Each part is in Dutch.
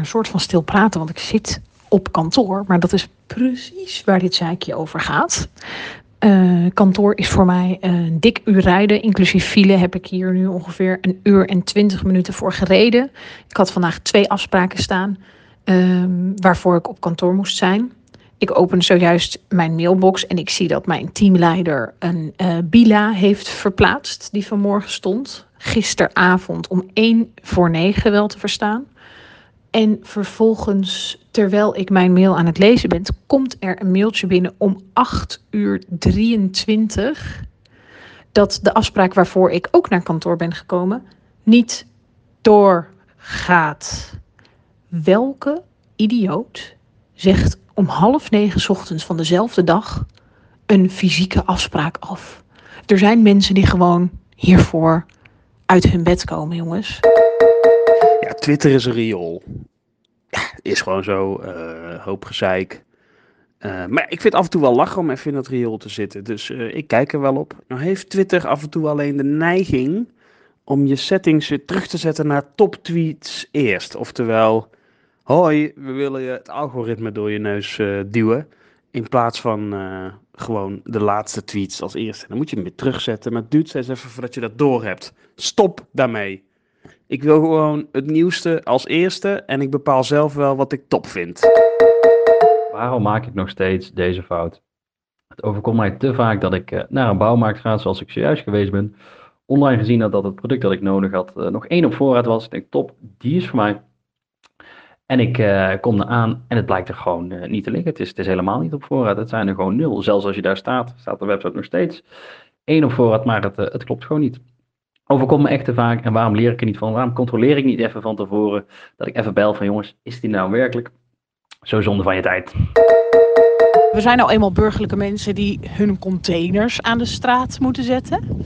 een soort van stil praten, want ik zit op kantoor. Maar dat is precies waar dit zaakje over gaat. Uh, kantoor is voor mij een dik uur rijden. Inclusief file heb ik hier nu ongeveer een uur en twintig minuten voor gereden. Ik had vandaag twee afspraken staan um, waarvoor ik op kantoor moest zijn. Ik open zojuist mijn mailbox en ik zie dat mijn teamleider een uh, bila heeft verplaatst die vanmorgen stond. Gisteravond om 1 voor 9 wel te verstaan. En vervolgens, terwijl ik mijn mail aan het lezen ben, komt er een mailtje binnen om 8 uur 23 dat de afspraak waarvoor ik ook naar kantoor ben gekomen niet doorgaat. Welke idioot zegt om half negen ochtends van dezelfde dag een fysieke afspraak af? Er zijn mensen die gewoon hiervoor uit hun bed komen, jongens. Twitter is een riool. Ja, is gewoon zo. Uh, hoop gezeik. Uh, maar ik vind af en toe wel lachen om even in dat riool te zitten. Dus uh, ik kijk er wel op. Nou heeft Twitter af en toe alleen de neiging om je settings weer terug te zetten naar top tweets eerst. Oftewel, hoi, we willen je het algoritme door je neus duwen. In plaats van gewoon de laatste tweets als eerste. Dan moet je hem weer terugzetten. Maar het duurt even voordat je dat door hebt. Stop daarmee. Ik wil gewoon het nieuwste als eerste en ik bepaal zelf wel wat ik top vind. Waarom maak ik nog steeds deze fout? Het overkomt mij te vaak dat ik eh, naar een bouwmarkt ga, zoals ik zojuist geweest ben. Online gezien had dat het product dat ik nodig had uh, nog één op voorraad was. Ik denk, top, die is voor mij. En ik uh, kom er aan en het blijkt er gewoon niet te liggen. Het is, het is, helemaal niet op voorraad. Het zijn er gewoon nul. Zelfs als je daar staat, staat de website nog steeds één op voorraad, maar het, het klopt gewoon niet overkomt me echt te vaak. En waarom leer ik er niet van? Waarom controleer ik niet even van tevoren dat ik even bel van jongens, is die nou werkelijk zo zonde van je tijd? We zijn nou eenmaal burgerlijke mensen die hun containers aan de straat moeten zetten.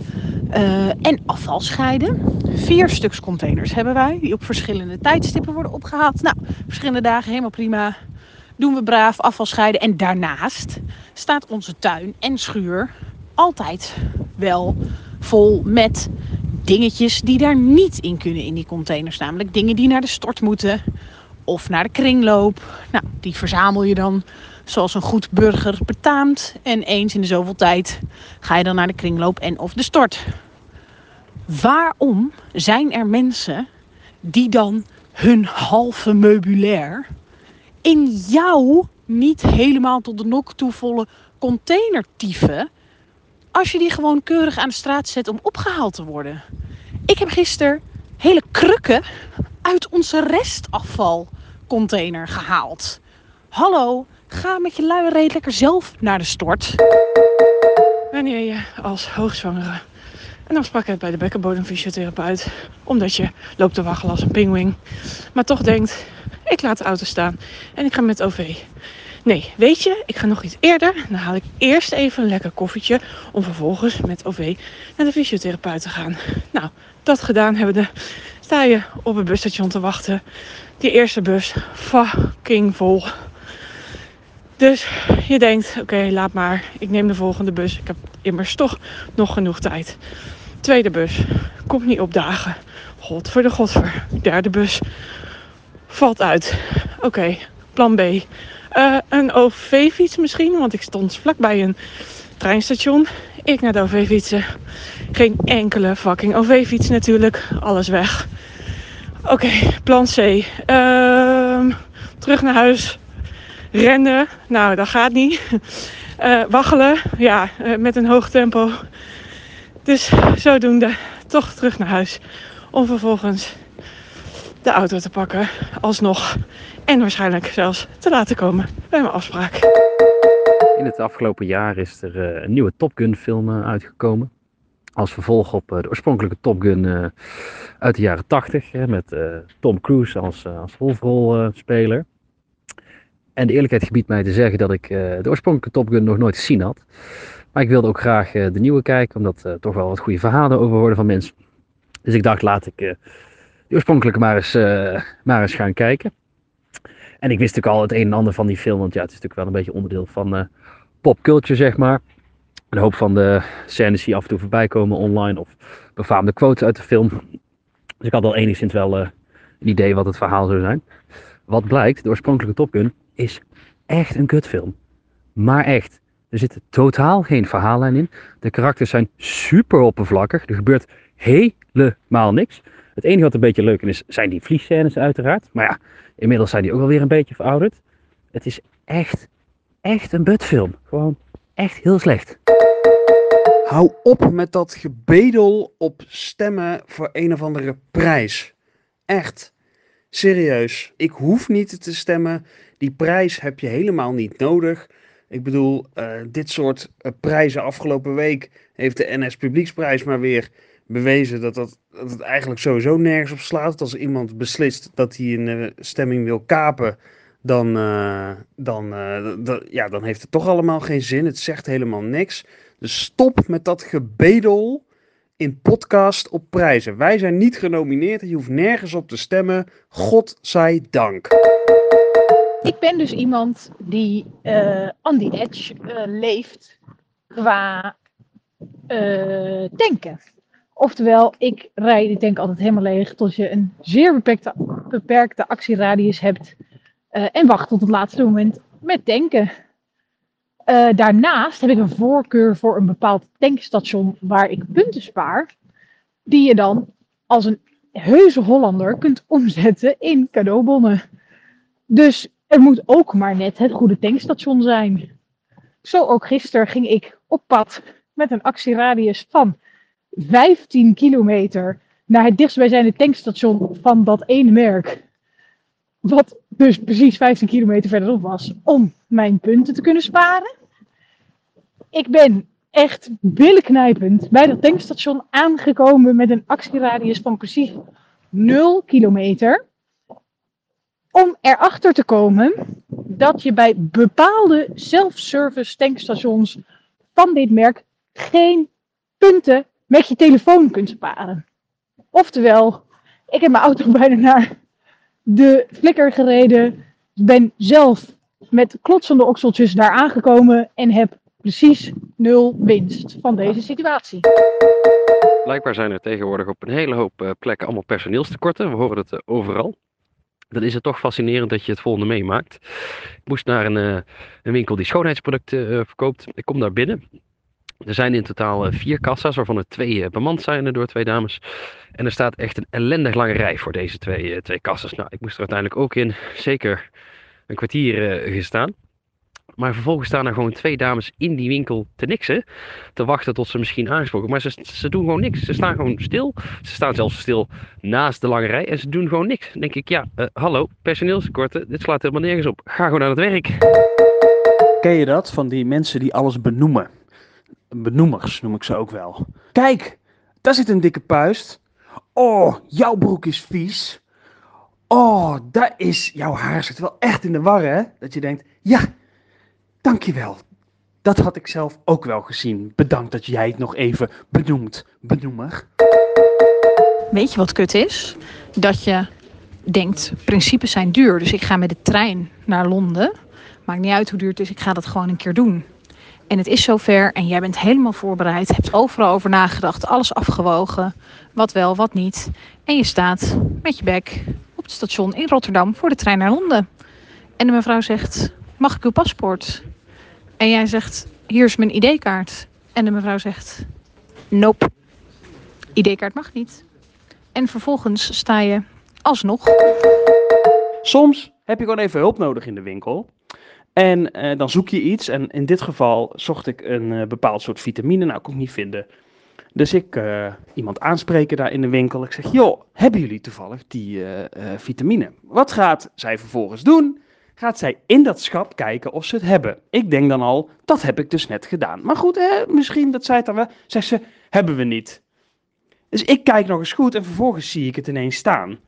Uh, en afval scheiden. Vier stuks containers hebben wij, die op verschillende tijdstippen worden opgehaald. Nou, verschillende dagen helemaal prima. Doen we braaf afval scheiden. En daarnaast staat onze tuin en schuur altijd wel vol met dingetjes die daar niet in kunnen in die containers. Namelijk dingen die naar de stort moeten of naar de kringloop. Nou, die verzamel je dan zoals een goed burger betaamt. En eens in de zoveel tijd ga je dan naar de kringloop en of de stort. Waarom zijn er mensen die dan hun halve meubilair in jouw niet helemaal tot de nok toe volle container tieven als je die gewoon keurig aan de straat zet om opgehaald te worden. Ik heb gisteren hele krukken uit onze restafvalcontainer gehaald. Hallo, ga met je luie lekker zelf naar de stort. Wanneer je als hoogzwangere een afspraak hebt bij de bekkenbodemfysiotherapeut, omdat je loopt te waggelen als een pinguïn, maar toch denkt, ik laat de auto staan en ik ga met OV. Nee, weet je, ik ga nog iets eerder. Dan haal ik eerst even een lekker koffietje. Om vervolgens met OV naar de fysiotherapeut te gaan. Nou, dat gedaan hebben we. Sta je op het busstation te wachten. Die eerste bus fucking vol. Dus je denkt, oké, laat maar. Ik neem de volgende bus. Ik heb immers toch nog genoeg tijd. Tweede bus. Komt niet opdagen. God voor de godver. Derde bus. Valt uit. Oké, plan B. Uh, een OV-fiets misschien, want ik stond vlakbij een treinstation. Ik naar de OV fietsen. Geen enkele fucking OV-fiets natuurlijk. Alles weg. Oké, plan C. Uh, terug naar huis. Rennen. Nou, dat gaat niet. Uh, waggelen. Ja, uh, met een hoog tempo. Dus zodoende toch terug naar huis. Om vervolgens de auto te pakken. Alsnog. En waarschijnlijk zelfs te laten komen bij mijn afspraak. In het afgelopen jaar is er uh, een nieuwe Top Gun film uh, uitgekomen. Als vervolg op uh, de oorspronkelijke Top Gun uit de jaren 80. Hè, met Tom Cruise als, als hoofdrolspeler. en de eerlijkheid gebiedt mij te zeggen dat ik de oorspronkelijke Top Gun nog nooit gezien had. Maar ik wilde ook graag de nieuwe kijken, omdat er toch wel wat goede verhalen over horen van mensen. Dus ik dacht, laat ik de oorspronkelijke maar eens, maar eens gaan kijken. En ik wist natuurlijk al het een en ander van die film, want ja, het is natuurlijk wel een beetje onderdeel van uh, popculture, zeg maar. Een hoop van de scènes die af en toe voorbij komen online of befaamde quotes uit de film. Dus ik had al enigszins wel uh, een idee wat het verhaal zou zijn. Wat blijkt, de oorspronkelijke Top Gun is echt een kutfilm. Maar echt. Er zit totaal geen verhaallijn in. De karakters zijn super oppervlakkig. Er gebeurt helemaal niks. Het enige wat een beetje leuk is, zijn die vliegscènes uiteraard. Maar ja, inmiddels zijn die ook alweer een beetje verouderd. Het is echt, echt een butfilm. Gewoon echt heel slecht. Hou op met dat gebedel op stemmen voor een of andere prijs. Echt. Serieus. Ik hoef niet te stemmen. Die prijs heb je helemaal niet nodig. Ik bedoel, uh, dit soort uh, prijzen afgelopen week heeft de NS Publieksprijs maar weer bewezen dat, dat, dat het eigenlijk sowieso nergens op slaat. Als iemand beslist dat hij een uh, stemming wil kapen, dan, dan, ja, dan heeft het toch allemaal geen zin. Het zegt helemaal niks. Dus stop met dat gebedel in podcast op prijzen. Wij zijn niet genomineerd. Je hoeft nergens op te stemmen. God zij dank. Ik ben dus iemand die uh, on the edge leeft qua tanken. Oftewel, ik rijd die tank altijd helemaal leeg tot je een zeer beperkte, beperkte actieradius hebt. en wacht tot het laatste moment met tanken. Uh, daarnaast heb ik een voorkeur voor een bepaald tankstation waar ik punten spaar, die je dan als een heuse Hollander kunt omzetten in cadeaubonnen. Dus er moet ook maar net het goede tankstation zijn. Zo ook gisteren ging ik op pad met een actieradius van 15 kilometer naar het dichtstbijzijnde tankstation van dat ene merk. Wat dus precies 15 kilometer verderop was om mijn punten te kunnen sparen. Ik ben echt billenknijpend bij dat tankstation aangekomen met een actieradius van precies 0 kilometer. Om erachter te komen dat je bij bepaalde self-service tankstations van dit merk geen punten met je telefoon kunt sparen. Oftewel, ik heb mijn auto bijna naar de flikker gereden. Ben zelf met klotsende okseltjes daar aangekomen en heb precies nul winst van deze situatie. Blijkbaar zijn er tegenwoordig op een hele hoop uh, plekken allemaal personeelstekorten. We horen het uh, overal. Dan is het toch fascinerend dat je het volgende meemaakt. Ik moest naar een, uh, een winkel die schoonheidsproducten verkoopt. Ik kom daar binnen. Er zijn in totaal vier kassa's, waarvan er twee bemand zijn door twee dames. En er staat echt een ellendig lange rij voor deze twee, twee kassa's. Nou, ik moest er uiteindelijk ook in zeker een kwartier gestaan. Maar vervolgens staan er gewoon twee dames in die winkel te niksen. Te wachten tot ze misschien aangesproken. Maar ze, ze doen gewoon niks. Ze staan gewoon stil. Ze staan zelfs stil naast de lange rij. En ze doen gewoon niks. Dan denk ik, ja, hallo, personeelstekorten. Dit slaat helemaal nergens op. Ga gewoon aan het werk. Ken je dat? Van die mensen die alles benoemen. Benoemers noem ik ze ook wel. Kijk, daar zit een dikke puist. Oh, jouw broek is vies. Oh, daar is... Jouw haar zit wel echt in de war, hè? Dat je denkt, ja... Dankjewel. Dat had ik zelf ook wel gezien. Bedankt dat jij het nog even benoemt, benoemer. Weet je wat kut is? Dat je denkt, principes zijn duur. Dus ik ga met de trein naar Londen. Maakt niet uit hoe duur het is, ik ga dat gewoon een keer doen. En het is zover en jij bent helemaal voorbereid. Hebt overal over nagedacht, alles afgewogen. Wat wel, wat niet. En je staat met je bek op het station in Rotterdam voor de trein naar Londen. En de mevrouw zegt, mag ik uw paspoort? En jij zegt, hier is mijn ID-kaart. En de mevrouw zegt, nope, ID-kaart mag niet. En vervolgens sta je alsnog. Soms heb je gewoon even hulp nodig in de winkel. En uh, dan zoek je iets. En in dit geval zocht ik een uh, bepaald soort vitamine. Nou, kon ik niet vinden. Dus ik uh, iemand aanspreken daar in de winkel. Ik zeg, joh, hebben jullie toevallig die vitamine? Wat gaat zij vervolgens doen? gaat zij in dat schap kijken of ze het hebben. Ik denk dan al, dat heb ik dus net gedaan. Maar goed, hè, misschien dat zij het dan wel. Zegt ze, hebben we niet. Dus ik kijk nog eens goed en vervolgens zie ik het ineens staan.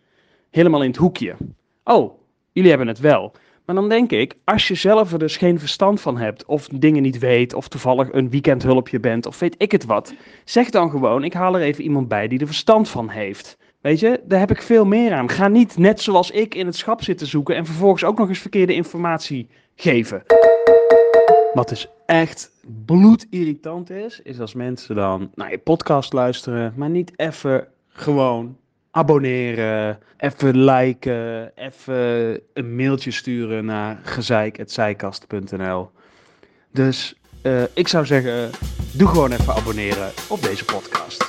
Helemaal in het hoekje. Oh, jullie hebben het wel. Maar dan denk ik, als je zelf er dus geen verstand van hebt, of dingen niet weet, of toevallig een weekendhulpje bent, of weet ik het wat, zeg dan gewoon, ik haal er even iemand bij die er verstand van heeft. Weet je, daar heb ik veel meer aan. Ga niet net zoals ik in het schap zitten zoeken en vervolgens ook nog eens verkeerde informatie geven. Wat dus echt bloedirritant is, is als mensen dan naar je podcast luisteren, maar niet even gewoon abonneren, even liken, even een mailtje sturen naar gezeik.zijkast.nl. Dus uh, ik zou zeggen, doe gewoon even abonneren op deze podcast.